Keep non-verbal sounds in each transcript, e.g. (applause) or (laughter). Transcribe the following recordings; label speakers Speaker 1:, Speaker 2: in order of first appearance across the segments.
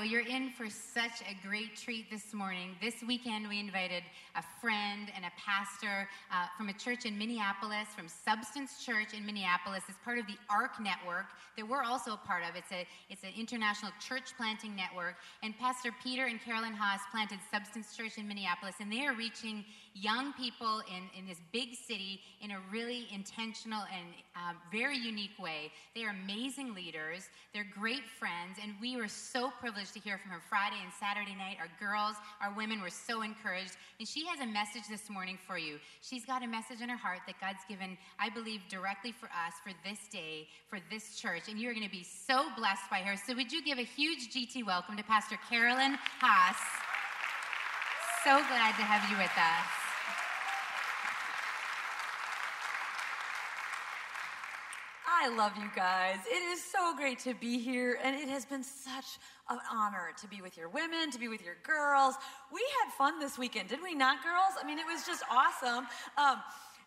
Speaker 1: well, you're in for such a great treat this morning. This weekend, we invited a friend and a pastor uh, from a church in Minneapolis, from Substance Church in Minneapolis. It's part of the ARC network that we're also a part of. It's, a, it's an international church planting network. And Pastor Peter and Carolyn Haas planted Substance Church in Minneapolis, and they are reaching young people in, in this big city in a really intentional and um, very unique way. They are amazing leaders, they're great friends, and we were so privileged to hear from her Friday and Saturday night. Our girls, our women were so encouraged. And she has a message this morning for you. She's got a message in her heart that God's given, I believe, directly for us for this day, for this church. And you're going to be so blessed by her. So, would you give a huge GT welcome to Pastor Carolyn Haas? So glad to have you with us.
Speaker 2: I love you guys. It is so great to be here, and it has been such an honor to be with your women, to be with your girls. We had fun this weekend, did we not, girls? I mean, it was just awesome. Um,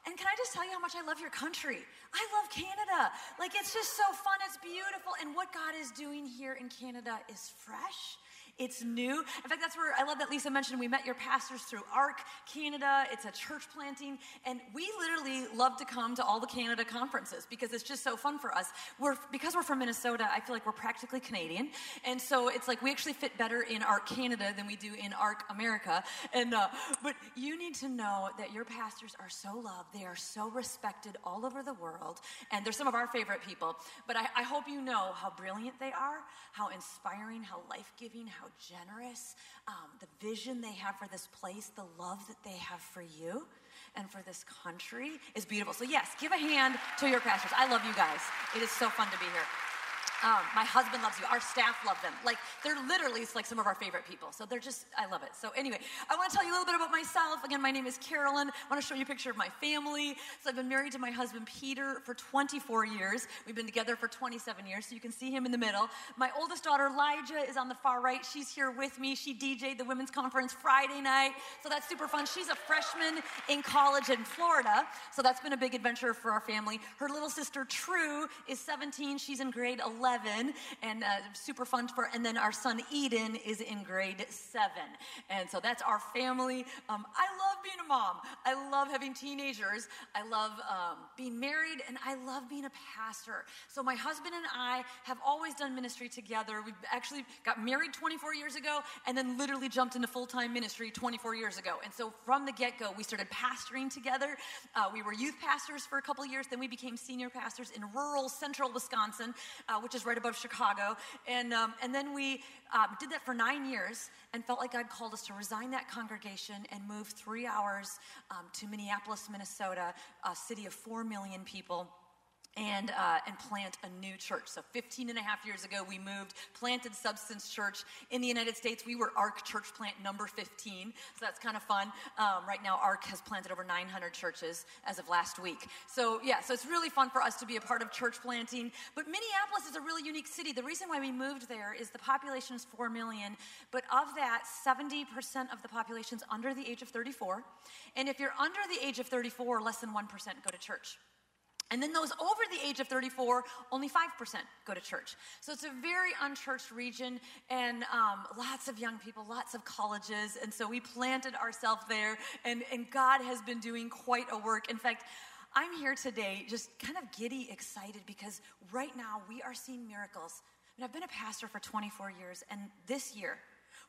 Speaker 2: and can I just tell you how much I love your country? I love Canada. Like, it's just so fun. It's beautiful. And what God is doing here in Canada is fresh it's new. In fact, that's where I love that Lisa mentioned we met your pastors through ARC Canada. It's a church planting. And we literally love to come to all the Canada conferences because it's just so fun for us. We're, because we're from Minnesota, I feel like we're practically Canadian. And so it's like we actually fit better in ARC Canada than we do in ARC America. And, uh, but you need to know that your pastors are so loved. They are so respected all over the world. And they're some of our favorite people. But I, I hope you know how brilliant they are, how inspiring, how life giving, how how generous, um, the vision they have for this place, the love that they have for you and for this country is beautiful. So, yes, give a hand to your pastors. I love you guys. It is so fun to be here. Um, my husband loves you. Our staff love them. Like they're literally like some of our favorite people. So they're just, I love it. So anyway, I want to tell you a little bit about myself. Again, my name is Carolyn. I want to show you a picture of my family. So I've been married to my husband Peter for 24 years. We've been together for 27 years. So you can see him in the middle. My oldest daughter Elijah is on the far right. She's here with me. She DJ'd the women's conference Friday night. So that's super fun. She's a freshman in college in Florida. So that's been a big adventure for our family. Her little sister True is 17. She's in grade 11 11 and uh, super fun for, and then our son Eden is in grade seven. And so that's our family. Um, I love being a mom. I love having teenagers. I love um, being married and I love being a pastor. So my husband and I have always done ministry together. We actually got married 24 years ago and then literally jumped into full time ministry 24 years ago. And so from the get go, we started pastoring together. Uh, we were youth pastors for a couple years, then we became senior pastors in rural central Wisconsin, uh, which is right above Chicago. And, um, and then we um, did that for nine years and felt like God called us to resign that congregation and move three hours um, to Minneapolis, Minnesota, a city of four million people and, uh, and plant a new church. So 15 and a half years ago, we moved, planted Substance Church in the United States. We were ARC church plant number 15, so that's kind of fun. Um, right now, ARC has planted over 900 churches as of last week. So yeah, so it's really fun for us to be a part of church planting. But Minneapolis is a really unique city. The reason why we moved there is the population is 4 million, but of that, 70% of the population is under the age of 34. And if you're under the age of 34, less than 1% go to church. And then those over the age of 34, only 5% go to church. So it's a very unchurched region and um, lots of young people, lots of colleges. And so we planted ourselves there, and, and God has been doing quite a work. In fact, I'm here today just kind of giddy excited because right now we are seeing miracles. And I've been a pastor for 24 years, and this year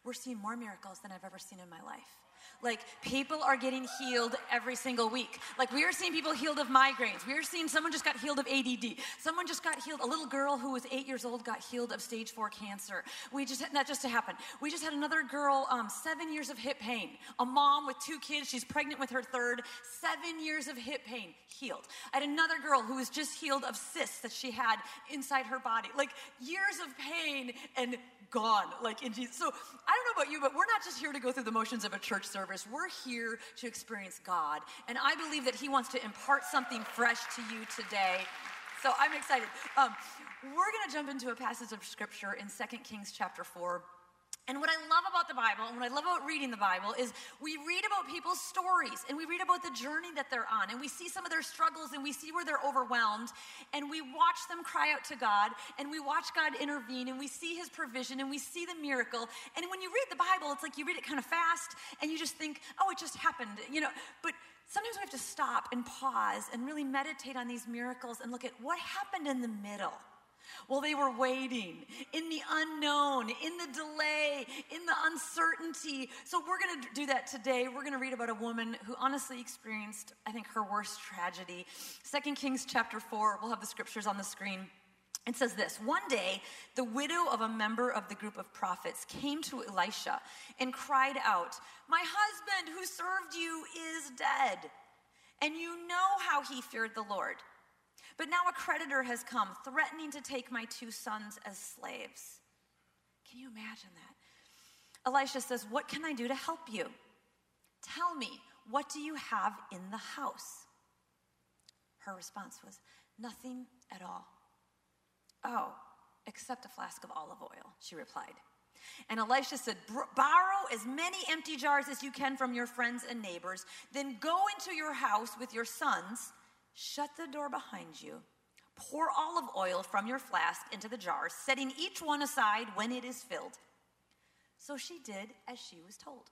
Speaker 2: we're seeing more miracles than I've ever seen in my life. Like people are getting healed every single week. Like we are seeing people healed of migraines. We are seeing someone just got healed of ADD. Someone just got healed. A little girl who was eight years old got healed of stage four cancer. We just that just happened. We just had another girl, um, seven years of hip pain. A mom with two kids. She's pregnant with her third. Seven years of hip pain healed. I had another girl who was just healed of cysts that she had inside her body. Like years of pain and gone. Like in Jesus. So I don't know about you, but we're not just here to go through the motions of a church service. We're here to experience God. And I believe that He wants to impart something fresh to you today. So I'm excited. Um, we're going to jump into a passage of scripture in 2 Kings chapter 4. And what I love about the Bible and what I love about reading the Bible is we read about people's stories and we read about the journey that they're on and we see some of their struggles and we see where they're overwhelmed and we watch them cry out to God and we watch God intervene and we see his provision and we see the miracle. And when you read the Bible, it's like you read it kind of fast and you just think, oh, it just happened, you know. But sometimes we have to stop and pause and really meditate on these miracles and look at what happened in the middle. Well, they were waiting in the unknown, in the delay, in the uncertainty. So, we're going to do that today. We're going to read about a woman who honestly experienced, I think, her worst tragedy. Second Kings chapter 4, we'll have the scriptures on the screen. It says this One day, the widow of a member of the group of prophets came to Elisha and cried out, My husband who served you is dead. And you know how he feared the Lord but now a creditor has come, threatening to take my two sons as slaves. Can you imagine that? Elisha says, What can I do to help you? Tell me, what do you have in the house? Her response was, Nothing at all. Oh, except a flask of olive oil, she replied. And Elisha said, Borrow as many empty jars as you can from your friends and neighbors, then go into your house with your sons Shut the door behind you. Pour olive oil from your flask into the jars, setting each one aside when it is filled. So she did as she was told.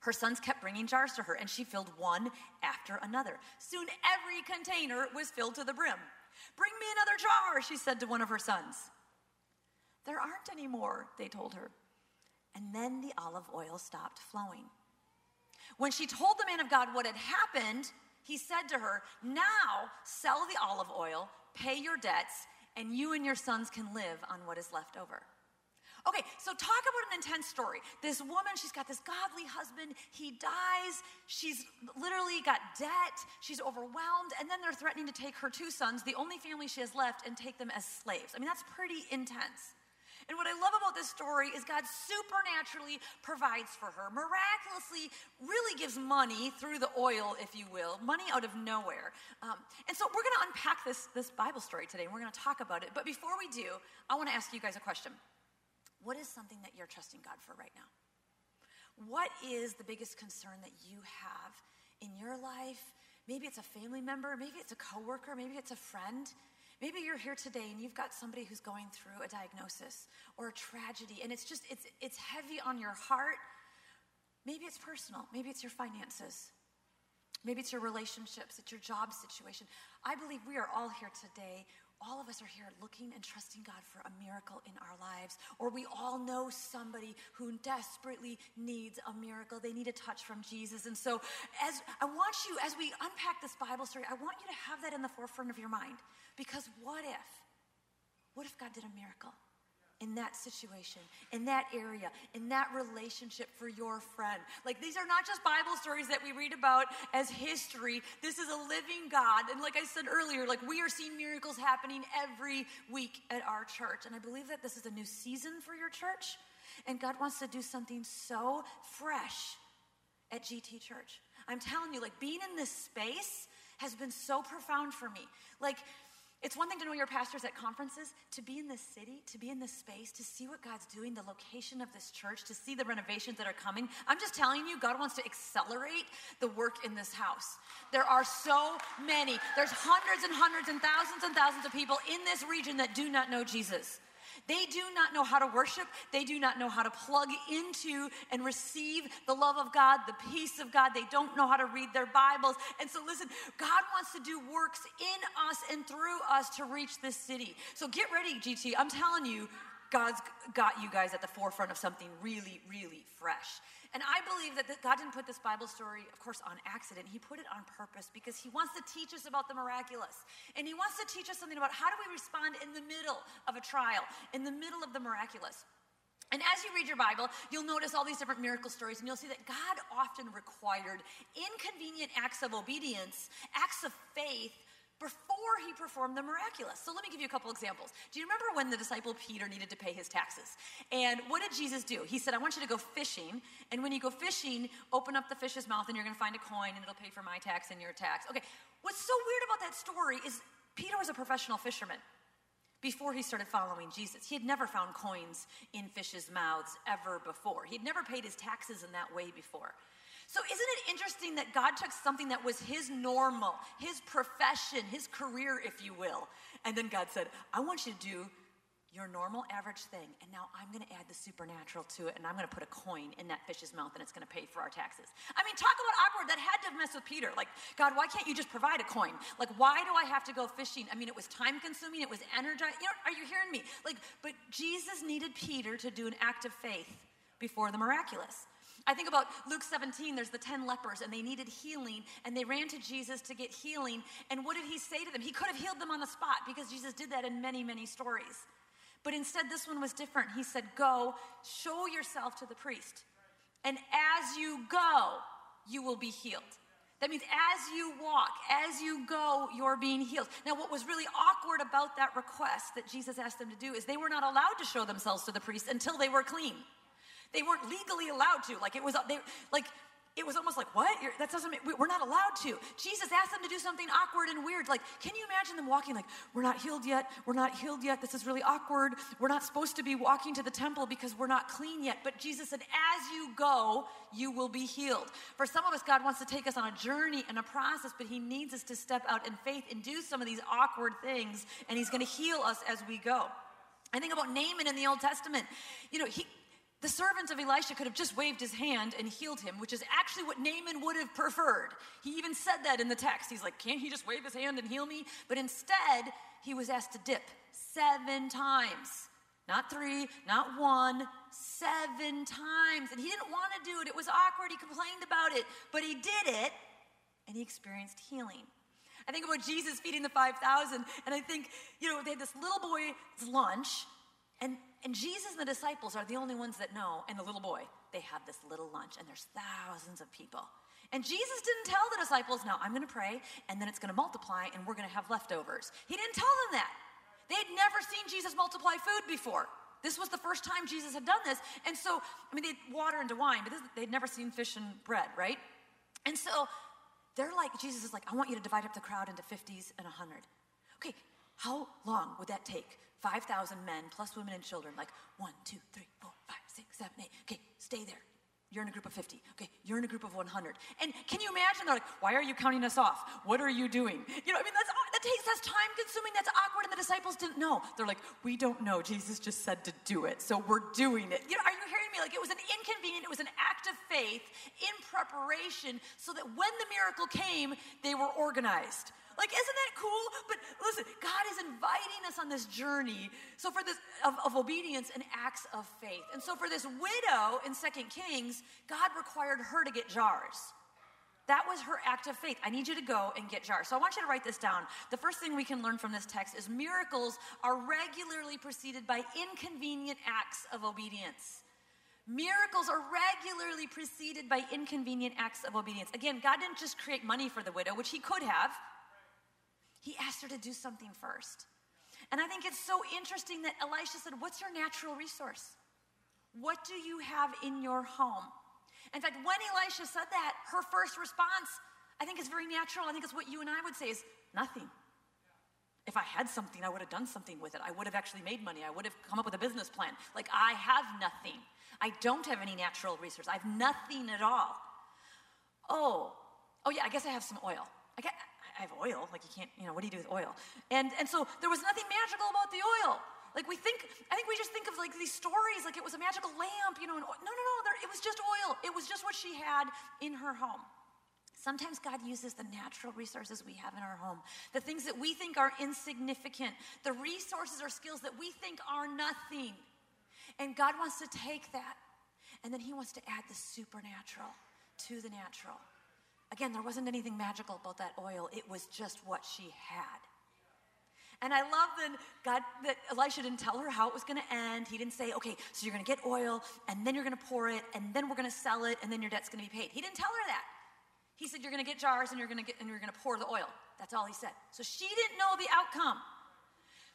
Speaker 2: Her sons kept bringing jars to her, and she filled one after another. Soon every container was filled to the brim. Bring me another jar, she said to one of her sons. There aren't any more, they told her. And then the olive oil stopped flowing. When she told the man of God what had happened, he said to her, Now sell the olive oil, pay your debts, and you and your sons can live on what is left over. Okay, so talk about an intense story. This woman, she's got this godly husband. He dies. She's literally got debt. She's overwhelmed. And then they're threatening to take her two sons, the only family she has left, and take them as slaves. I mean, that's pretty intense. And what I love about this story is God supernaturally provides for her, miraculously, really gives money through the oil, if you will, money out of nowhere. Um, and so we're going to unpack this, this Bible story today, and we're going to talk about it. But before we do, I want to ask you guys a question What is something that you're trusting God for right now? What is the biggest concern that you have in your life? Maybe it's a family member, maybe it's a coworker, maybe it's a friend. Maybe you're here today and you've got somebody who's going through a diagnosis or a tragedy and it's just it's it's heavy on your heart. Maybe it's personal, maybe it's your finances. Maybe it's your relationships, it's your job situation. I believe we are all here today. All of us are here looking and trusting God for a miracle in our lives. Or we all know somebody who desperately needs a miracle. They need a touch from Jesus. And so, as I want you, as we unpack this Bible story, I want you to have that in the forefront of your mind. Because what if? What if God did a miracle? In that situation, in that area, in that relationship for your friend. Like these are not just Bible stories that we read about as history. This is a living God. And like I said earlier, like we are seeing miracles happening every week at our church. And I believe that this is a new season for your church. And God wants to do something so fresh at GT Church. I'm telling you, like being in this space has been so profound for me. Like, it's one thing to know your pastors at conferences, to be in this city, to be in this space, to see what God's doing, the location of this church, to see the renovations that are coming. I'm just telling you, God wants to accelerate the work in this house. There are so many, there's hundreds and hundreds and thousands and thousands of people in this region that do not know Jesus. They do not know how to worship. They do not know how to plug into and receive the love of God, the peace of God. They don't know how to read their Bibles. And so, listen, God wants to do works in us and through us to reach this city. So, get ready, GT. I'm telling you, God's got you guys at the forefront of something really, really fresh. And I believe that God didn't put this Bible story, of course, on accident. He put it on purpose because He wants to teach us about the miraculous. And He wants to teach us something about how do we respond in the middle of a trial, in the middle of the miraculous. And as you read your Bible, you'll notice all these different miracle stories, and you'll see that God often required inconvenient acts of obedience, acts of faith before he performed the miraculous. So let me give you a couple examples. Do you remember when the disciple Peter needed to pay his taxes? And what did Jesus do? He said, I want you to go fishing. And when you go fishing, open up the fish's mouth and you're going to find a coin and it'll pay for my tax and your tax. Okay, what's so weird about that story is Peter was a professional fisherman. before he started following Jesus. He had never found coins in fishes' mouths ever before. He had never paid his taxes in that way before. So, isn't it interesting that God took something that was his normal, his profession, his career, if you will, and then God said, I want you to do your normal average thing, and now I'm going to add the supernatural to it, and I'm going to put a coin in that fish's mouth, and it's going to pay for our taxes. I mean, talk about awkward. That had to mess with Peter. Like, God, why can't you just provide a coin? Like, why do I have to go fishing? I mean, it was time consuming, it was energizing. You know, are you hearing me? Like, but Jesus needed Peter to do an act of faith before the miraculous. I think about Luke 17, there's the 10 lepers, and they needed healing, and they ran to Jesus to get healing. And what did he say to them? He could have healed them on the spot because Jesus did that in many, many stories. But instead, this one was different. He said, Go, show yourself to the priest. And as you go, you will be healed. That means as you walk, as you go, you're being healed. Now, what was really awkward about that request that Jesus asked them to do is they were not allowed to show themselves to the priest until they were clean. They weren't legally allowed to. Like it was, they, like it was almost like, what? You're, that doesn't we're not allowed to. Jesus asked them to do something awkward and weird. Like, can you imagine them walking like, we're not healed yet. We're not healed yet. This is really awkward. We're not supposed to be walking to the temple because we're not clean yet. But Jesus said, as you go, you will be healed. For some of us, God wants to take us on a journey and a process, but He needs us to step out in faith and do some of these awkward things, and He's going to heal us as we go. I think about Naaman in the Old Testament. You know, he, the servant of Elisha could have just waved his hand and healed him, which is actually what Naaman would have preferred. He even said that in the text. He's like, Can't he just wave his hand and heal me? But instead, he was asked to dip seven times. Not three, not one, seven times. And he didn't want to do it. It was awkward. He complained about it, but he did it and he experienced healing. I think about Jesus feeding the 5,000, and I think, you know, they had this little boy's lunch, and and Jesus and the disciples are the only ones that know, and the little boy, they have this little lunch, and there's thousands of people. And Jesus didn't tell the disciples, now I'm going to pray, and then it's going to multiply, and we're going to have leftovers. He didn't tell them that. They had never seen Jesus multiply food before. This was the first time Jesus had done this. And so, I mean, they had water into wine, but this, they'd never seen fish and bread, right? And so they're like, Jesus is like, I want you to divide up the crowd into 50s and 100. Okay, how long would that take? 5,000 men plus women and children, like one, two, three, four, five, six, seven, eight. Okay, stay there. You're in a group of 50. Okay, you're in a group of 100. And can you imagine? They're like, why are you counting us off? What are you doing? You know, I mean, that's, that takes, that's time consuming, that's awkward, and the disciples didn't know. They're like, we don't know. Jesus just said to do it, so we're doing it. You know, are you hearing me? Like, it was an inconvenient, it was an act of faith in preparation so that when the miracle came, they were organized. Like, isn't that cool? But listen, God is inviting us on this journey. So for this of, of obedience and acts of faith. And so for this widow in Second Kings, God required her to get jars. That was her act of faith. I need you to go and get jars. So I want you to write this down. The first thing we can learn from this text is miracles are regularly preceded by inconvenient acts of obedience. Miracles are regularly preceded by inconvenient acts of obedience. Again, God didn't just create money for the widow, which He could have. He asked her to do something first. And I think it's so interesting that Elisha said, What's your natural resource? What do you have in your home? In fact, when Elisha said that, her first response, I think is very natural. I think it's what you and I would say is nothing. If I had something, I would have done something with it. I would have actually made money. I would have come up with a business plan. Like, I have nothing. I don't have any natural resource. I have nothing at all. Oh, oh yeah, I guess I have some oil. I, get, I have oil. Like you can't, you know, what do you do with oil? And and so there was nothing magical about the oil. Like we think, I think we just think of like these stories like it was a magical lamp, you know. No, no, no. There, it was just oil. It was just what she had in her home. Sometimes God uses the natural resources we have in our home, the things that we think are insignificant, the resources or skills that we think are nothing. And God wants to take that, and then He wants to add the supernatural to the natural. Again, there wasn't anything magical about that oil, it was just what she had. And I love that God that Elisha didn't tell her how it was going to end. He didn't say, "Okay, so you're going to get oil, and then you're going to pour it, and then we're going to sell it, and then your debt's going to be paid." He didn't tell her that. He said, "You're going to get jars, and you're going to get, and you're going to pour the oil." That's all he said. So she didn't know the outcome.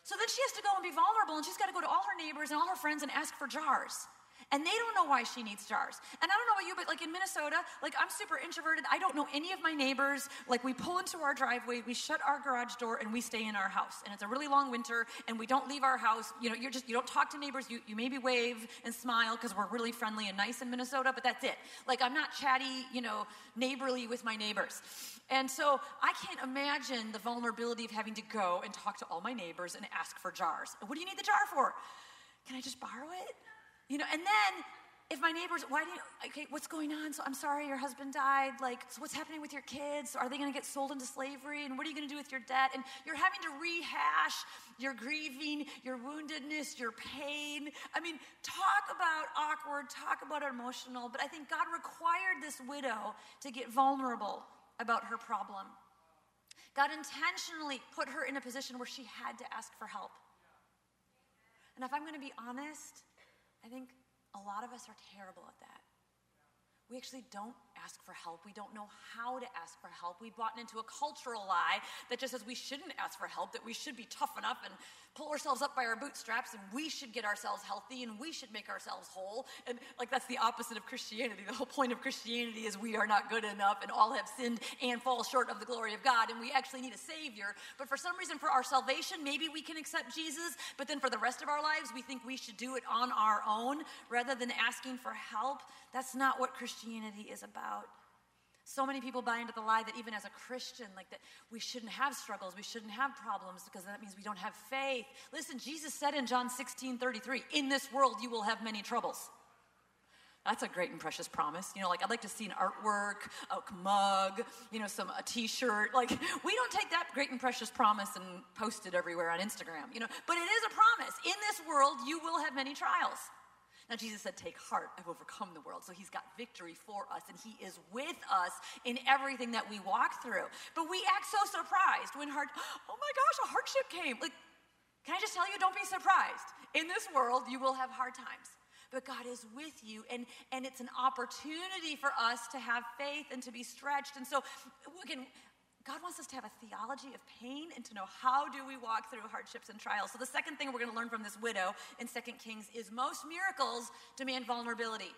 Speaker 2: So then she has to go and be vulnerable, and she's got to go to all her neighbors and all her friends and ask for jars. And they don't know why she needs jars. And I don't know about you, but like in Minnesota, like I'm super introverted. I don't know any of my neighbors. Like we pull into our driveway, we shut our garage door, and we stay in our house. And it's a really long winter, and we don't leave our house. You know, you're just, you don't talk to neighbors. You, you maybe wave and smile because we're really friendly and nice in Minnesota, but that's it. Like I'm not chatty, you know, neighborly with my neighbors. And so I can't imagine the vulnerability of having to go and talk to all my neighbors and ask for jars. What do you need the jar for? Can I just borrow it? You know, and then if my neighbors, why do you, okay, what's going on? So I'm sorry your husband died. Like, so what's happening with your kids? Are they going to get sold into slavery? And what are you going to do with your debt? And you're having to rehash your grieving, your woundedness, your pain. I mean, talk about awkward, talk about emotional, but I think God required this widow to get vulnerable about her problem. God intentionally put her in a position where she had to ask for help. And if I'm going to be honest, I think a lot of us are terrible at that. We actually don't ask for help. We don't know how to ask for help. We've bought into a cultural lie that just says we shouldn't ask for help, that we should be tough enough and pull ourselves up by our bootstraps and we should get ourselves healthy and we should make ourselves whole. And like that's the opposite of Christianity. The whole point of Christianity is we are not good enough and all have sinned and fall short of the glory of God and we actually need a savior. But for some reason, for our salvation, maybe we can accept Jesus, but then for the rest of our lives, we think we should do it on our own rather than asking for help. That's not what Christianity is about. So many people buy into the lie that even as a Christian, like that we shouldn't have struggles, we shouldn't have problems because that means we don't have faith. Listen, Jesus said in John 16 33, in this world you will have many troubles. That's a great and precious promise. You know, like I'd like to see an artwork, a mug, you know, some a t-shirt. Like we don't take that great and precious promise and post it everywhere on Instagram, you know, but it is a promise. In this world you will have many trials. Now, Jesus said, Take heart, I've overcome the world. So he's got victory for us, and he is with us in everything that we walk through. But we act so surprised when hard, oh my gosh, a hardship came. Like, can I just tell you, don't be surprised. In this world, you will have hard times. But God is with you, and, and it's an opportunity for us to have faith and to be stretched. And so, again, God wants us to have a theology of pain and to know how do we walk through hardships and trials. So the second thing we're going to learn from this widow in 2 Kings is most miracles demand vulnerability.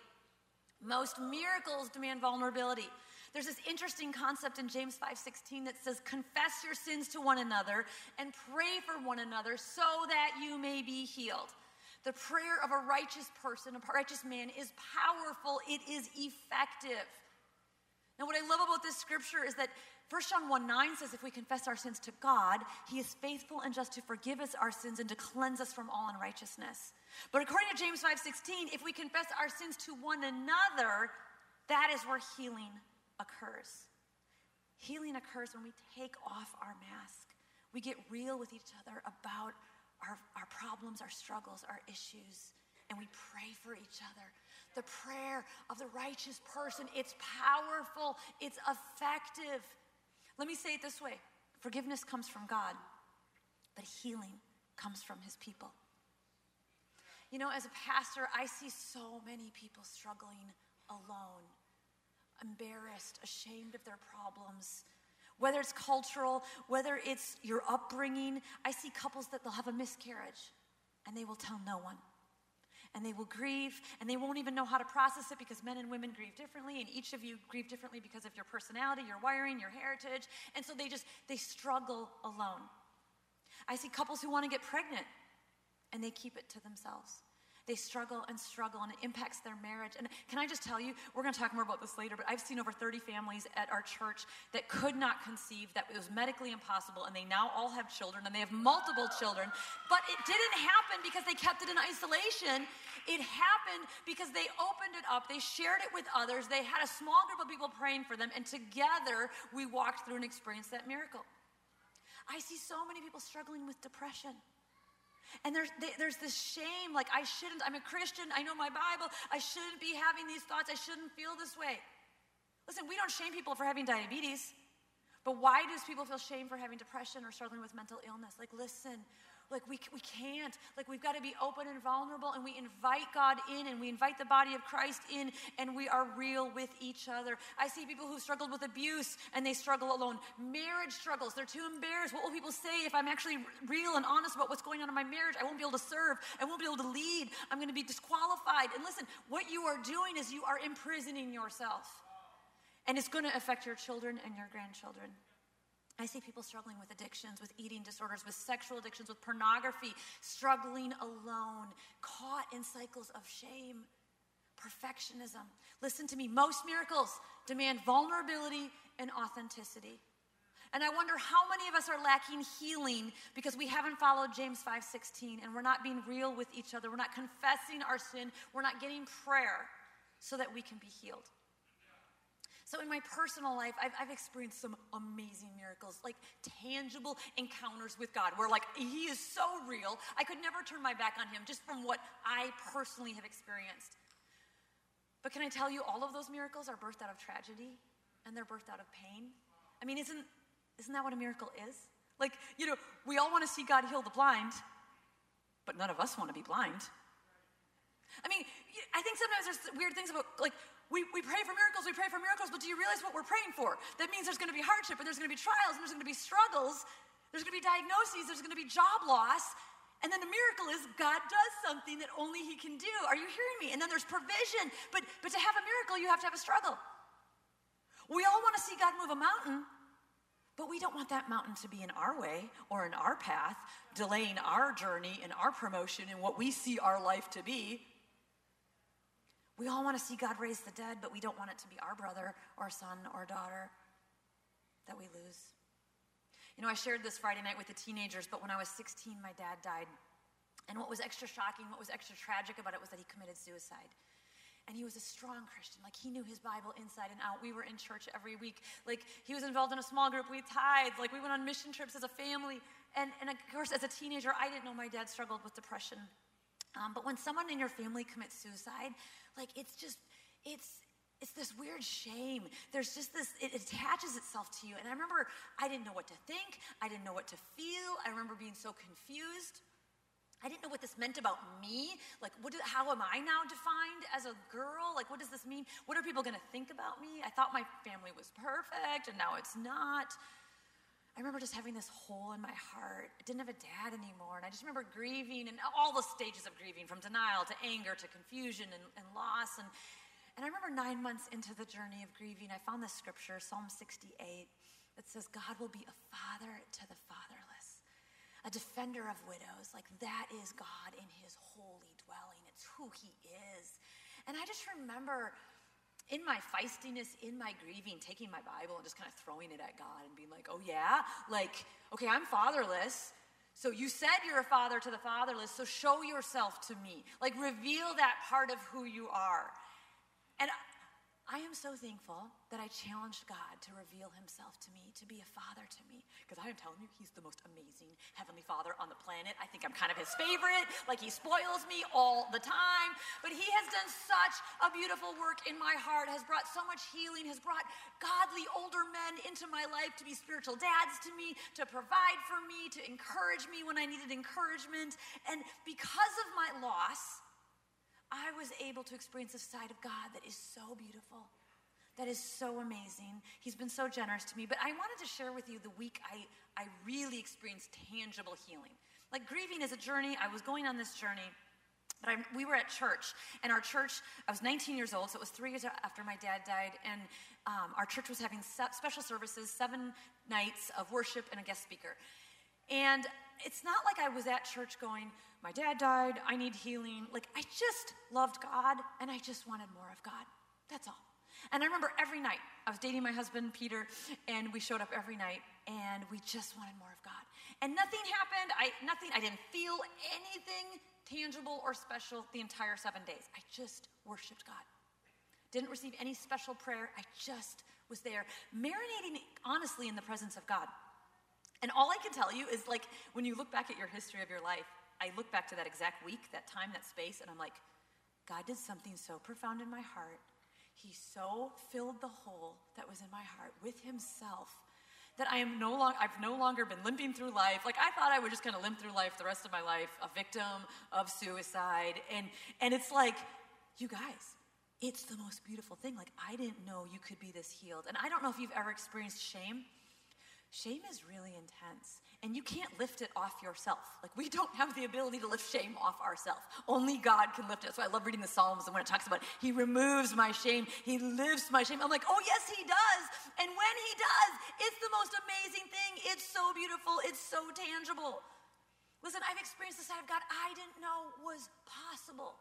Speaker 2: Most miracles demand vulnerability. There's this interesting concept in James 5:16 that says confess your sins to one another and pray for one another so that you may be healed. The prayer of a righteous person, a righteous man is powerful, it is effective. Now what I love about this scripture is that 1 John 1 9 says, if we confess our sins to God, he is faithful and just to forgive us our sins and to cleanse us from all unrighteousness. But according to James 5 16, if we confess our sins to one another, that is where healing occurs. Healing occurs when we take off our mask. We get real with each other about our, our problems, our struggles, our issues, and we pray for each other. The prayer of the righteous person, it's powerful, it's effective. Let me say it this way forgiveness comes from God, but healing comes from his people. You know, as a pastor, I see so many people struggling alone, embarrassed, ashamed of their problems. Whether it's cultural, whether it's your upbringing, I see couples that they'll have a miscarriage and they will tell no one and they will grieve and they won't even know how to process it because men and women grieve differently and each of you grieve differently because of your personality your wiring your heritage. And so they just they struggle alone. I see couples who want to get pregnant and they keep it to themselves they struggle and struggle, and it impacts their marriage. And can I just tell you, we're going to talk more about this later, but I've seen over 30 families at our church that could not conceive, that it was medically impossible, and they now all have children, and they have multiple children. But it didn't happen because they kept it in isolation. It happened because they opened it up, they shared it with others, they had a small group of people praying for them, and together we walked through and experienced that miracle. I see so many people struggling with depression. And there's, there's this shame like, I shouldn't, I'm a Christian, I know my Bible, I shouldn't be having these thoughts, I shouldn't feel this way. Listen, we don't shame people for having diabetes, but why does people feel shame for having depression or struggling with mental illness? Like, listen, Like, we, we can't. Like, we've got to be open and vulnerable, and we invite God in, and we invite the body of Christ in, and we are real with each other. I see people who've struggled with abuse, and they struggle alone. Marriage struggles. They're too embarrassed. What will people say if I'm actually real and honest about what's going on in my marriage? I won't be able to serve. I won't be able to lead. I'm going to be disqualified. And listen, what you are doing is you are imprisoning yourself. And it's going to affect your children and your grandchildren. I see people struggling with addictions, with eating disorders, with sexual addictions, with pornography, struggling alone, caught in cycles of shame, perfectionism. Listen to me, most miracles demand vulnerability and authenticity. And I wonder how many of us are lacking healing because we haven't followed James 5:16 and we're not being real with each other. We're not confessing our sin. We're not getting prayer so that we can be healed. So, in my personal life, I've, I've, experienced some amazing miracles, like tangible encounters with God, where, like, He is so real. I could never turn my back on Him just from what I personally have experienced. But can I tell you, all of those miracles are birthed out of tragedy and they're birthed out of pain? I mean, isn't, isn't that what a miracle is? Like, you know, we all want to see God heal the blind, but none of us want to be blind. I mean, I think sometimes there's weird things about, like, we, we pray for miracles, we pray for miracles, but do you realize what we're praying for? That means there's going to be hardship, and there's going to be trials, and there's going to be struggles, there's going to be diagnoses, there's going to be job loss. And then the miracle is God does something that only He can do. Are you hearing me? And then there's provision. But, but to have a miracle, you have to have a struggle. We all want to see God move a mountain, but we don't want that mountain to be in our way or in our path, delaying our journey and our promotion and what we see our life to be. We all want to see God raise the dead, but we don't want it to be our brother or son or daughter that we lose. You know, I shared this Friday night with the teenagers, but when I was 16, my dad died. And what was extra shocking, what was extra tragic about it was that he committed suicide. And he was a strong Christian. Like he knew his Bible inside and out. We were in church every week. Like he was involved in a small group. We tithed. Like we went on mission trips as a family. And, and of course, as a teenager, I didn't know my dad struggled with depression. Um, but when someone in your family commits suicide, like it's just, it's, it's this weird shame. There's just this, it attaches itself to you. And I remember I didn't know what to think. I didn't know what to feel. I remember being so confused. I didn't know what this meant about me. Like, what do, how am I now defined as a girl? Like, what does this mean? What are people going to think about me? I thought my family was perfect, and now it's not. I remember just having this hole in my heart. I didn't have a dad anymore. And I just remember grieving and all the stages of grieving from denial to anger to confusion and, and loss. And, and I remember nine months into the journey of grieving, I found this scripture, Psalm 68, that says, God will be a father to the fatherless, a defender of widows. Like that is God in his holy dwelling, it's who he is. And I just remember in my feistiness, in my grieving, taking my Bible and just kind of throwing it at God and being like, oh, yeah? Like, okay, I'm fatherless. So you said you're a father to the fatherless, so show yourself to me. Like, reveal that part of who you are. And I am so thankful that I challenged God to reveal himself to me, to be a father to me. Because I am telling you, he's the most amazing heavenly father on the planet. I think I'm kind of his favorite. Like he spoils me all the time. But he has done such a beautiful work in my heart, has brought so much healing, has brought godly older men into my life to be spiritual dads to me, to provide for me, to encourage me when I needed encouragement. And because of my loss, I was able to experience a side of God that is so beautiful, that is so amazing. He's been so generous to me. But I wanted to share with you the week I, I really experienced tangible healing. Like grieving is a journey. I was going on this journey. But I, we were at church, and our church, I was 19 years old, so it was three years after my dad died, and um, our church was having special services, seven nights of worship and a guest speaker. And it's not like I was at church going, my dad died, I need healing. Like, I just loved God and I just wanted more of God. That's all. And I remember every night, I was dating my husband, Peter, and we showed up every night and we just wanted more of God. And nothing happened. I nothing, I didn't feel anything tangible or special the entire seven days. I just worshiped God. Didn't receive any special prayer. I just was there, marinating honestly in the presence of God. And all I can tell you is like when you look back at your history of your life, I look back to that exact week, that time, that space, and I'm like, God did something so profound in my heart. He so filled the hole that was in my heart with Himself that I am no longer, I've no longer been limping through life. Like I thought I would just kind of limp through life the rest of my life, a victim of suicide. And, and it's like, you guys, it's the most beautiful thing. Like I didn't know you could be this healed. And I don't know if you've ever experienced shame. Shame is really intense, and you can't lift it off yourself. Like, we don't have the ability to lift shame off ourselves. Only God can lift it. So I love reading the Psalms, and when it talks about He removes my shame, He lifts my shame. I'm like, oh, yes, He does. And when He does, it's the most amazing thing. It's so beautiful, it's so tangible. Listen, I've experienced the side of God I didn't know was possible.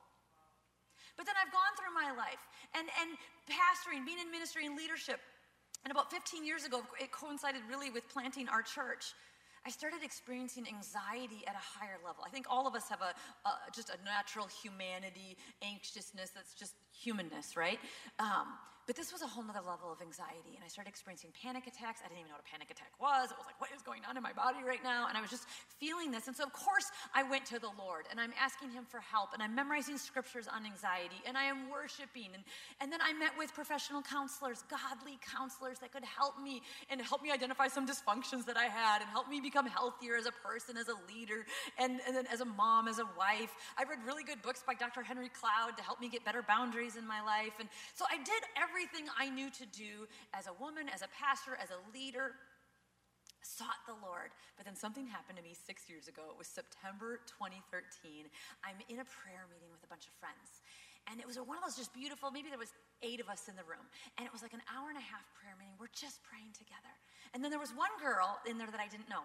Speaker 2: But then I've gone through my life and, and pastoring, being in ministry and leadership, and about 15 years ago, it coincided really with planting our church. I started experiencing anxiety at a higher level. I think all of us have a, a just a natural humanity, anxiousness that's just humanness, right? Um, but this was a whole nother level of anxiety, and I started experiencing panic attacks. I didn't even know what a panic attack was. It was like, what is going on in my body right now? And I was just feeling this. And so, of course, I went to the Lord, and I'm asking Him for help, and I'm memorizing scriptures on anxiety, and I am worshiping. And, and then I met with professional counselors, godly counselors that could help me and help me identify some dysfunctions that I had and help me become healthier as a person, as a leader, and, and then as a mom, as a wife. I read really good books by Dr. Henry Cloud to help me get better boundaries in my life. And so I did everything everything I knew to do as a woman, as a pastor, as a leader, sought the Lord. But then something happened to me six years ago. It was September 2013. I'm in a prayer meeting with a bunch of friends. And it was one of those just beautiful, maybe there was eight of us in the room. And it was like an hour and a half prayer meeting. We're just praying together. And then there was one girl in there that I didn't know.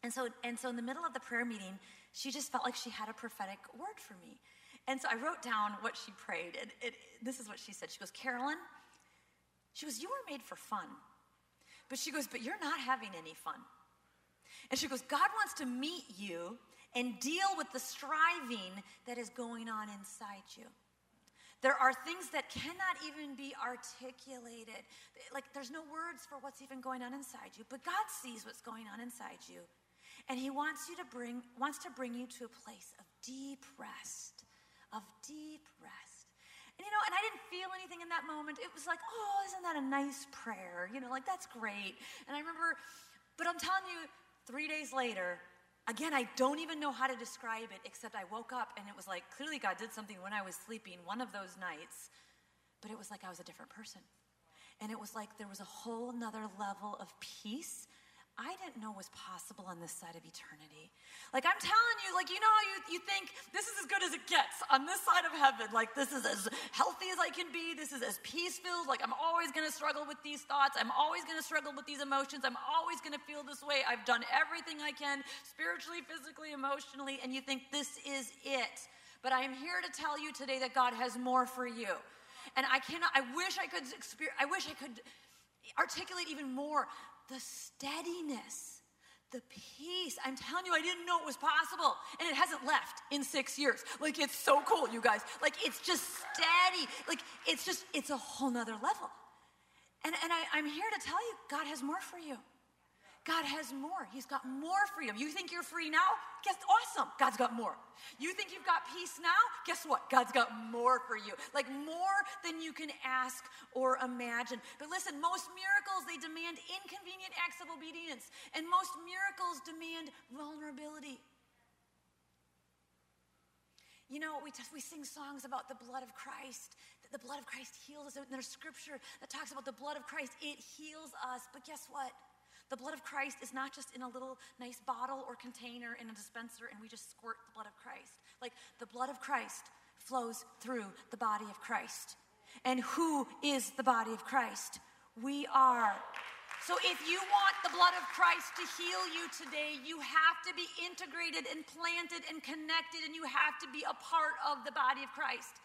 Speaker 2: And so, and so in the middle of the prayer meeting, she just felt like she had a prophetic word for me. And so I wrote down what she prayed. And it, this is what she said. She goes, Carolyn, she goes, You were made for fun. But she goes, But you're not having any fun. And she goes, God wants to meet you and deal with the striving that is going on inside you. There are things that cannot even be articulated. Like there's no words for what's even going on inside you, but God sees what's going on inside you. And he wants you to bring wants to bring you to a place of deep rest of deep rest. And you know, and I didn't feel anything in that moment. It was like, oh, isn't that a nice prayer? You know, like that's great. And I remember, but I'm telling you, three days later, again, I don't even know how to describe it, except I woke up and it was like, clearly God did something when I was sleeping one of those nights, but it was like I was a different person. And it was like there was a whole nother level of peace I didn't know was possible on this side of eternity. Like I'm telling you, like you know how you, you think this is as good as it gets on this side of heaven. Like this is as healthy as I can be. This is as peace filled. Like I'm always gonna struggle with these thoughts. I'm always gonna struggle with these emotions. I'm always gonna feel this way. I've done everything I can spiritually, physically, emotionally, and you think this is it. But I am here to tell you today that God has more for you. And I cannot, I wish I could experience, I wish I could articulate even more the steadiness, the peace. I'm telling you, I didn't know it was possible. And it hasn't left in six years. Like, it's so cool, you guys. Like, it's just steady. Like, it's just, it's a whole nother level. And, and I, I'm here to tell you, God has more for you. God has more. He's got more freedom. you. Think you're free now? Guess awesome. God's got more. You think you've got peace now? Guess what? God's got more for you. Like more than you can ask or imagine. But listen, most miracles they demand inconvenient acts of obedience, and most miracles demand vulnerability. You know, we, we sing songs about the blood of Christ, that the blood of Christ heals us. And there's scripture that talks about the blood of Christ. It heals us. But guess what? The blood of Christ is not just in a little nice bottle or container in a dispenser and we just squirt the blood of Christ. Like the blood of Christ flows through the body of Christ. And who is the body of Christ? We are. So if you want the blood of Christ to heal you today, you have to be integrated and planted and connected, and you have to be a part of the body of Christ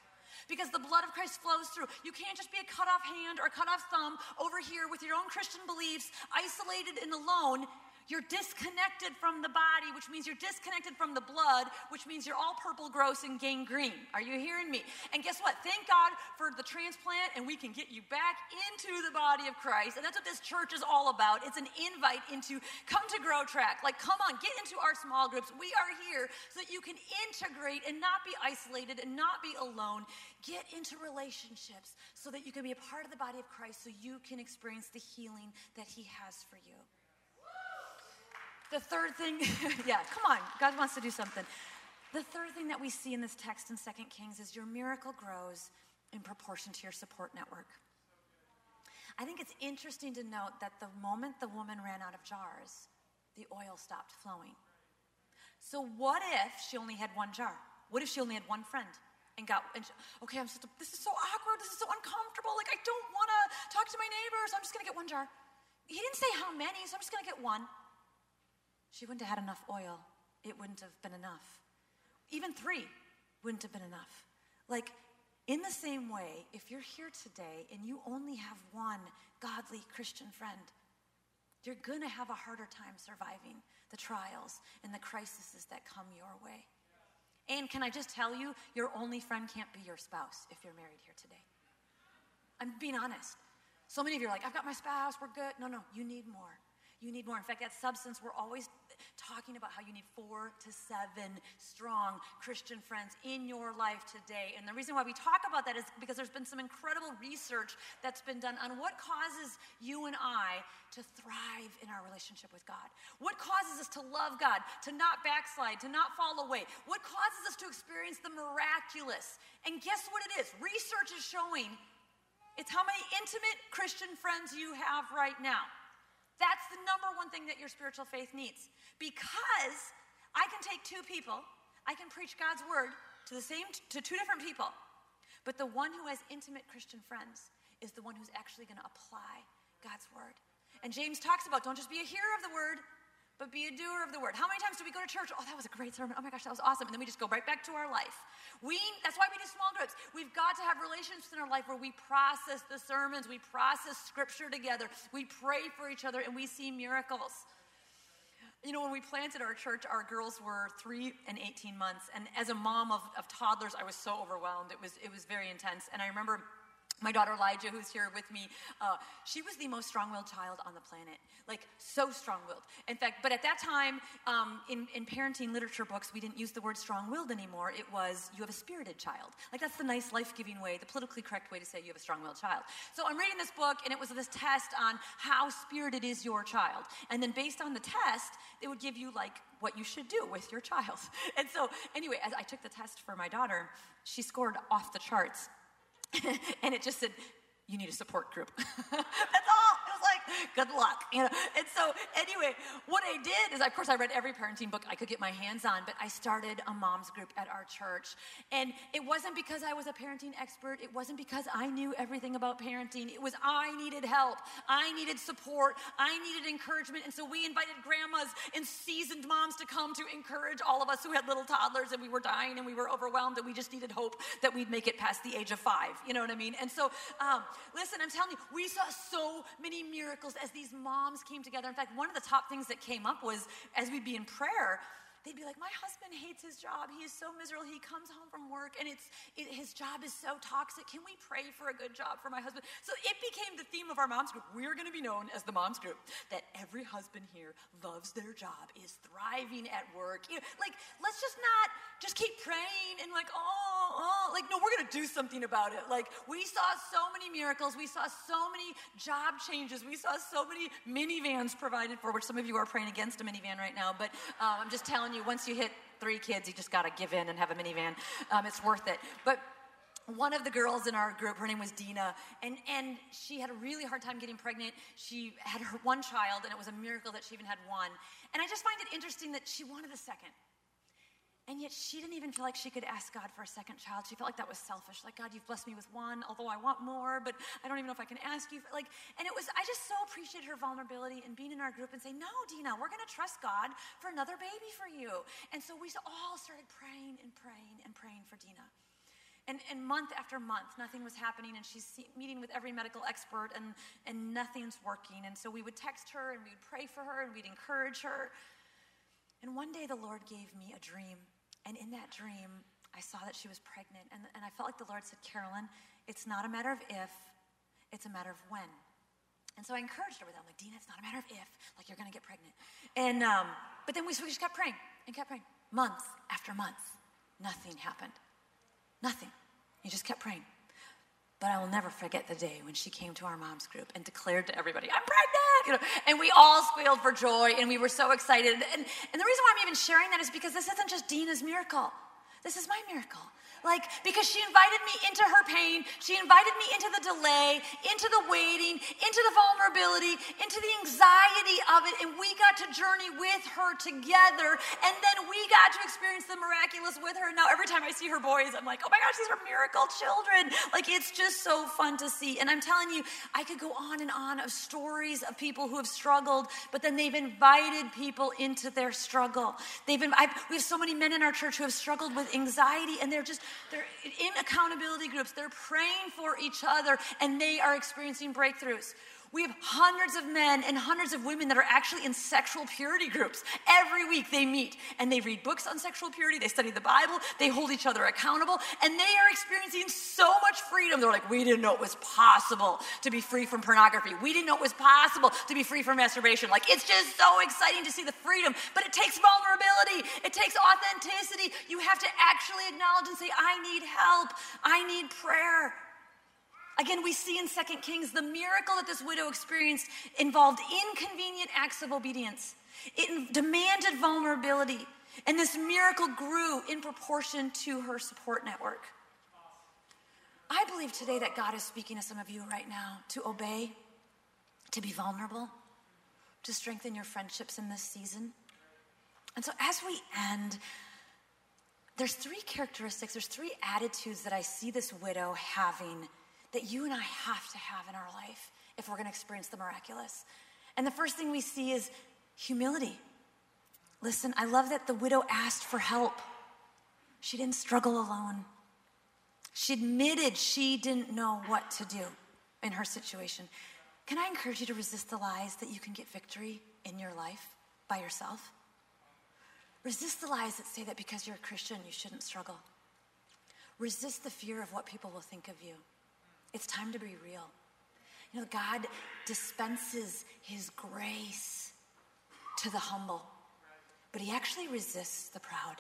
Speaker 2: because the blood of Christ flows through. You can't just be a cut off hand or a cut off thumb over here with your own Christian beliefs, isolated and alone. You're disconnected from the body, which means you're disconnected from the blood, which means you're all purple, gross, and gangrene. Are you hearing me? And guess what? Thank God for the transplant, and we can get you back into the body of Christ. And that's what this church is all about. It's an invite into come to Grow Track. Like, come on, get into our small groups. We are here so that you can integrate and not be isolated and not be alone. Get into relationships so that you can be a part of the body of Christ so you can experience the healing that He has for you. The third thing, (laughs) yeah, come on, God wants to do something. The third thing that we see in this text in Second Kings is your miracle grows in proportion to your support network. I think it's interesting to note that the moment the woman ran out of jars, the oil stopped flowing. So, what if she only had one jar? What if she only had one friend? And got, and she, okay, I'm just, this is so awkward. This is so uncomfortable. Like, I don't want to talk to my neighbors. I'm just to get one jar. He didn't say how many, so I'm just to get one she wouldn't have had enough oil. It wouldn't have been enough. Even three wouldn't have been enough. Like, in the same way, if you're here today and you only have one godly Christian friend, you're going to have a harder time surviving the trials and the crises that come your way. And can I just tell you, your only friend can't be your spouse if you're married here today. I'm being honest. So many of you are like, I've got my spouse, we're good. No, no, you need more. You need more. In fact, that substance, we're always talking about how you need four to seven strong Christian friends in your life today. And the reason why we talk about that is because there's been some incredible research that's been done on what causes you and I to thrive in our relationship with God. What causes us to love God, to not backslide, to not fall away? What causes us to experience the miraculous? And guess what it is? Research is showing it's how many intimate Christian friends you have right now. That's the number one thing that your spiritual faith needs. Because I can take two people, I can preach God's word to the same to two different people. But the one who has intimate Christian friends is the one who's actually going to apply God's word. And James talks about don't just be a hearer of the word, but be a doer of the word. How many times do we go to church? Oh, that was a great sermon. Oh my gosh, that was awesome. And then we just go right back to our life. We, that's why we do small groups. We've got to have relationships in our life where we process the sermons, we process scripture together, we pray for each other, and we see miracles. You know, when we planted our church, our girls were three and 18 months. And as a mom of, of toddlers, I was so overwhelmed. It was, it was very intense. And I remember my daughter Elijah, who's here with me, uh, she was the most strong willed child on the planet. Like, so strong willed. In fact, but at that time, um, in, in parenting literature books, we didn't use the word strong willed anymore. It was, you have a spirited child. Like, that's the nice, life giving way, the politically correct way to say you have a strong willed child. So I'm reading this book, and it was this test on how spirited is your child. And then based on the test, it would give you, like, what you should do with your child. (laughs) And so, anyway, as I took the test for my daughter, she scored off the charts (laughs) and it just said, you need a support group. (laughs) That's all. (laughs) Good luck, you know. And so, anyway, what I did is, of course, I read every parenting book I could get my hands on, but I started a mom's group at our church. And it wasn't because I was a parenting expert. It wasn't because I knew everything about parenting. It was I needed help. I needed support. I needed encouragement. And so we invited grandmas and seasoned moms to come to encourage all of us who had little toddlers and we were dying and we were overwhelmed and we just needed hope that we'd make it past the age of five. You know what I mean? And so, um, listen, I'm telling you, we saw so many miracles as these moms came together. In fact, one of the top things that came up was as we'd be in prayer, they'd be like, My husband hates his job. He is so miserable. He comes home from work and it's, it, his job is so toxic. Can we pray for a good job for my husband? So it became the theme of our moms group. We're going to be known as the moms group. That every husband here loves their job, is thriving at work. You know, like, let's just not just keep praying and like, oh, oh, like, no, we're going to do something about it. Like, we saw so many miracles. We saw so many job changes. We saw so many minivans provided for, which some of you are praying against a minivan right now. But um, I'm just telling you, once you hit three kids, you just got to give in and have a minivan. Um, it's worth it. But one of the girls in our group, her name was Dina, and, and she had a really hard time getting pregnant. She had her one child, and it was a miracle that she even had one. And I just find it interesting that she wanted a second. And yet she didn't even feel like she could ask God for a second child. She felt like that was selfish. Like, God, you've blessed me with one, although I want more, but I don't even know if I can ask you. For, like, and it was, I just so appreciated her vulnerability and being in our group and saying, no, Dina, we're going to trust God for another baby for you. And so we all started praying and praying and praying for Dina. And, and month after month, nothing was happening, and she's meeting with every medical expert, and, and nothing's working. And so we would text her, and we would pray for her, and we'd encourage her. And one day the Lord gave me a dream. And in that dream, I saw that she was pregnant. And, and I felt like the Lord said, Carolyn, it's not a matter of if, it's a matter of when. And so I encouraged her with that. I'm like, Dina, it's not a matter of if, like you're going to get pregnant. And, um, but then we, we just kept praying and kept praying. Months after months, nothing happened. Nothing. You just kept praying. But I will never forget the day when she came to our mom's group and declared to everybody, I'm pregnant! You know, and we all squealed for joy and we were so excited. And, and the reason why I'm even sharing that is because this isn't just Dina's miracle. This is my miracle. Like, because she invited me into her pain, she invited me into the delay, into the waiting, into the vulnerability, into the anxiety of it, and we got to journey with her together, and then we got to experience the miraculous with her. Now, every time I see her boys, I'm like, oh my gosh, these are miracle children. Like, it's just so fun to see. And I'm telling you, I could go on and on of stories of people who have struggled, but then they've invited people into their struggle. They've been, I've, we have so many men in our church who have struggled with anxiety, and they're just they're in accountability groups. They're praying for each other and they are experiencing breakthroughs. We have hundreds of men and hundreds of women that are actually in sexual purity groups. Every week they meet and they read books on sexual purity, they study the Bible, they hold each other accountable, and they are experiencing so much freedom. They're like, we didn't know it was possible to be free from pornography. We didn't know it was possible to be free from masturbation. Like, it's just so exciting to see the freedom, but it takes vulnerability, it takes authenticity. You have to actually acknowledge and say, I need help, I need prayer. Again, we see in 2 Kings the miracle that this widow experienced involved inconvenient acts of obedience. It demanded vulnerability, and this miracle grew in proportion to her support network. I believe today that God is speaking to some of you right now to obey, to be vulnerable, to strengthen your friendships in this season. And so, as we end, there's three characteristics, there's three attitudes that I see this widow having that you and I have to have in our life if we're going to experience the miraculous. And the first thing we see is humility. Listen, I love that the widow asked for help. She didn't struggle alone. She admitted she didn't know what to do in her situation. Can I encourage you to resist the lies that you can get victory in your life by yourself? Resist the lies that say that because you're a Christian, you shouldn't struggle. Resist the fear of what people will think of you. It's time to be real. You know, God dispenses His grace to the humble, but He actually resists the proud.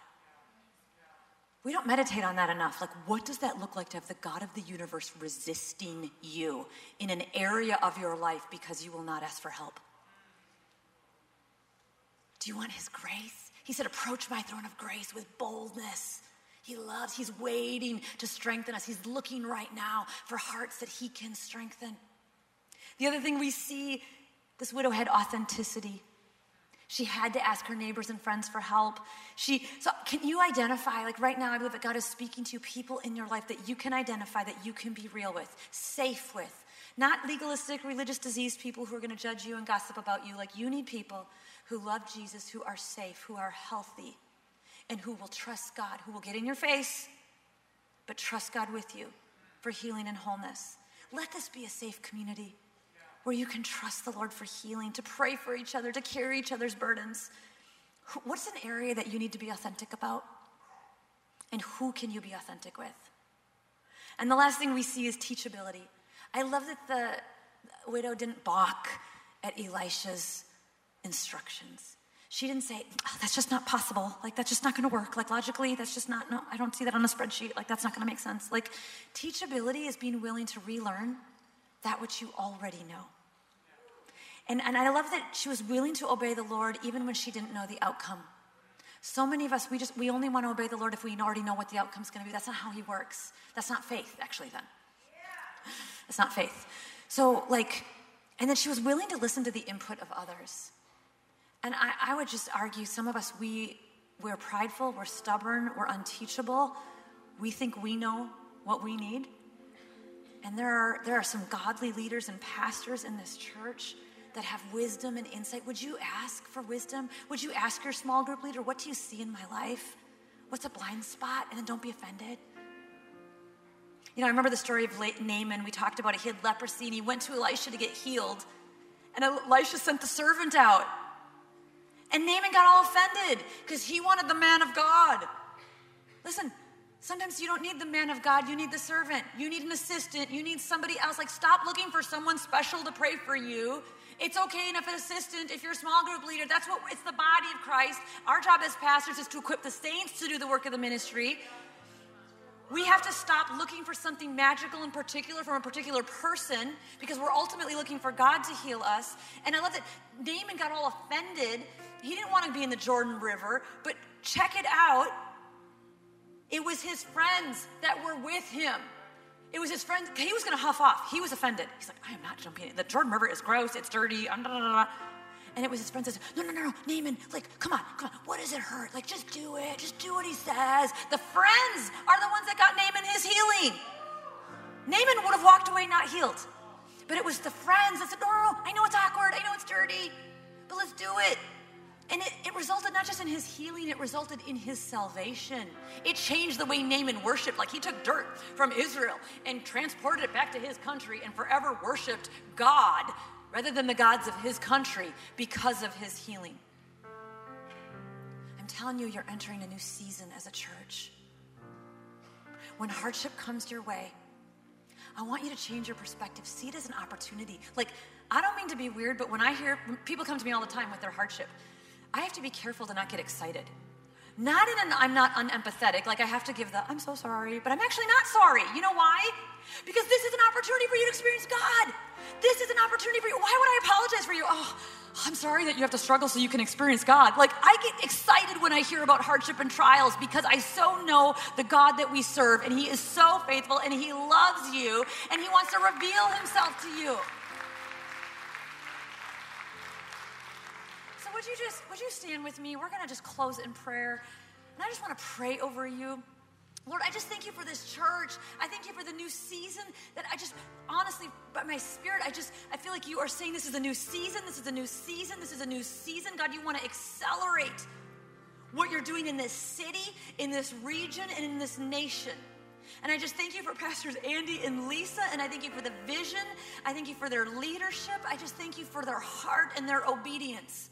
Speaker 2: We don't meditate on that enough. Like, what does that look like to have the God of the universe resisting you in an area of your life because you will not ask for help? Do you want His grace? He said, Approach my throne of grace with boldness he loves, He's waiting to strengthen us. He's looking right now for hearts that He can strengthen. The other thing we see this widow had authenticity. She had to ask her neighbors and friends for help. She so can you identify like right now I believe that God is speaking to people in your life that you can identify that you can be real with, safe with. Not legalistic religious disease people who are going to judge you and gossip about you like you need people who love Jesus, who are safe, who are healthy and who will trust God, who will get in your face, but trust God with you for healing and wholeness. Let this be a safe community where you can trust the Lord for healing, to pray for each other, to carry each other's burdens. What's an area that you need to be authentic about? And who can you be authentic with? And the last thing we see is teachability. I love that the widow didn't balk at Elisha's instructions. She didn't say, oh, that's just not possible. Like, that's just not going to work. Like, logically, that's just not, no, I don't see that on a spreadsheet. Like, that's not going to make sense. Like, teachability is being willing to relearn that which you already know. And, and I love that she was willing to obey the Lord even when she didn't know the outcome. So many of us, we just, we only want to obey the Lord if we already know what the outcome's going to be. That's not how He works. That's not faith, actually, then. It's not faith. So, like, and then she was willing to listen to the input of others. And I, I would just argue some of us, we, we're prideful, we're stubborn, we're unteachable. We think we know what we need. And there are, there are some godly leaders and pastors in this church that have wisdom and insight. Would you ask for wisdom? Would you ask your small group leader, What do you see in my life? What's a blind spot? And then don't be offended. You know, I remember the story of Naaman. We talked about it. He had leprosy and he went to Elisha to get healed. And Elisha sent the servant out. And Naaman got all offended because he wanted the man of God. Listen, sometimes you don't need the man of God, you need the servant. You need an assistant, you need somebody else. Like, stop looking for someone special to pray for you. It's okay enough an assistant if you're a small group leader. That's what it's the body of Christ. Our job as pastors is to equip the saints to do the work of the ministry. We have to stop looking for something magical in particular from a particular person because we're ultimately looking for God to heal us. And I love that Naaman got all offended. He didn't want to be in the Jordan River, but check it out. It was his friends that were with him. It was his friends. He was going to huff off. He was offended. He's like, I am not jumping in. The Jordan River is gross. It's dirty. And it was his friend says, No, no, no, no, Naaman, like, come on, come on. What does it hurt? Like, just do it. Just do what he says. The friends are the ones that got Naaman his healing. Naaman would have walked away not healed. But it was the friends that said, No, no, no, I know it's awkward. I know it's dirty, but let's do it. And it, it, resulted not just in his healing, it resulted in his salvation. It changed the way Naaman worshiped. Like he took dirt from Israel and transported it back to his country and forever worshiped God rather than the gods of his country because of his healing. I'm telling you, you're entering a new season as a church. When hardship comes your way, I want you to change your perspective. See it as an opportunity. Like, I don't mean to be weird, but when I hear people come to me all the time with their hardship, I have to be careful to not get excited. Not in an I'm not unempathetic, like I have to give the I'm so sorry, but I'm actually not sorry. You know why? Because this is an opportunity for you to experience God. This is an opportunity for you. Why would I apologize for you? Oh, I'm sorry that you have to struggle so you can experience God. Like, I get excited when I hear about hardship and trials because I so know the God that we serve, and He is so faithful, and He loves you, and He wants to reveal Himself to you. Would you just, would you stand with me? We're going to just close in prayer, and I just want to pray over you. Lord, I just thank you for this church. I thank you for the new season that I just, honestly, by my spirit, I just, I feel like you are saying this is a new season. This is a new season. This is a new season. God, you want to accelerate what you're doing in this city, in this region, and in this nation. And I just thank you for Pastors Andy and Lisa, and I thank you for the vision. I thank you for their leadership. I just thank you for their heart and their obedience.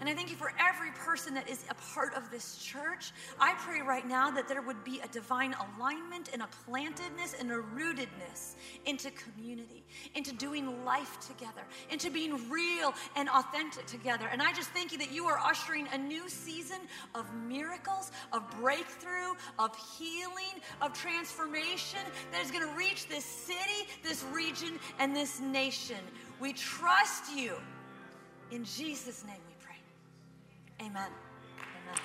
Speaker 2: And I thank you for every person that is a part of this church. I pray right now that there would be a divine alignment and a plantedness and a rootedness into community, into doing life together, into being real and authentic together. And I just thank you that you are ushering a new season of miracles, of breakthrough, of healing, of transformation that is going to reach this city, this region, and this nation. We trust you. In Jesus' name Amen. Amen.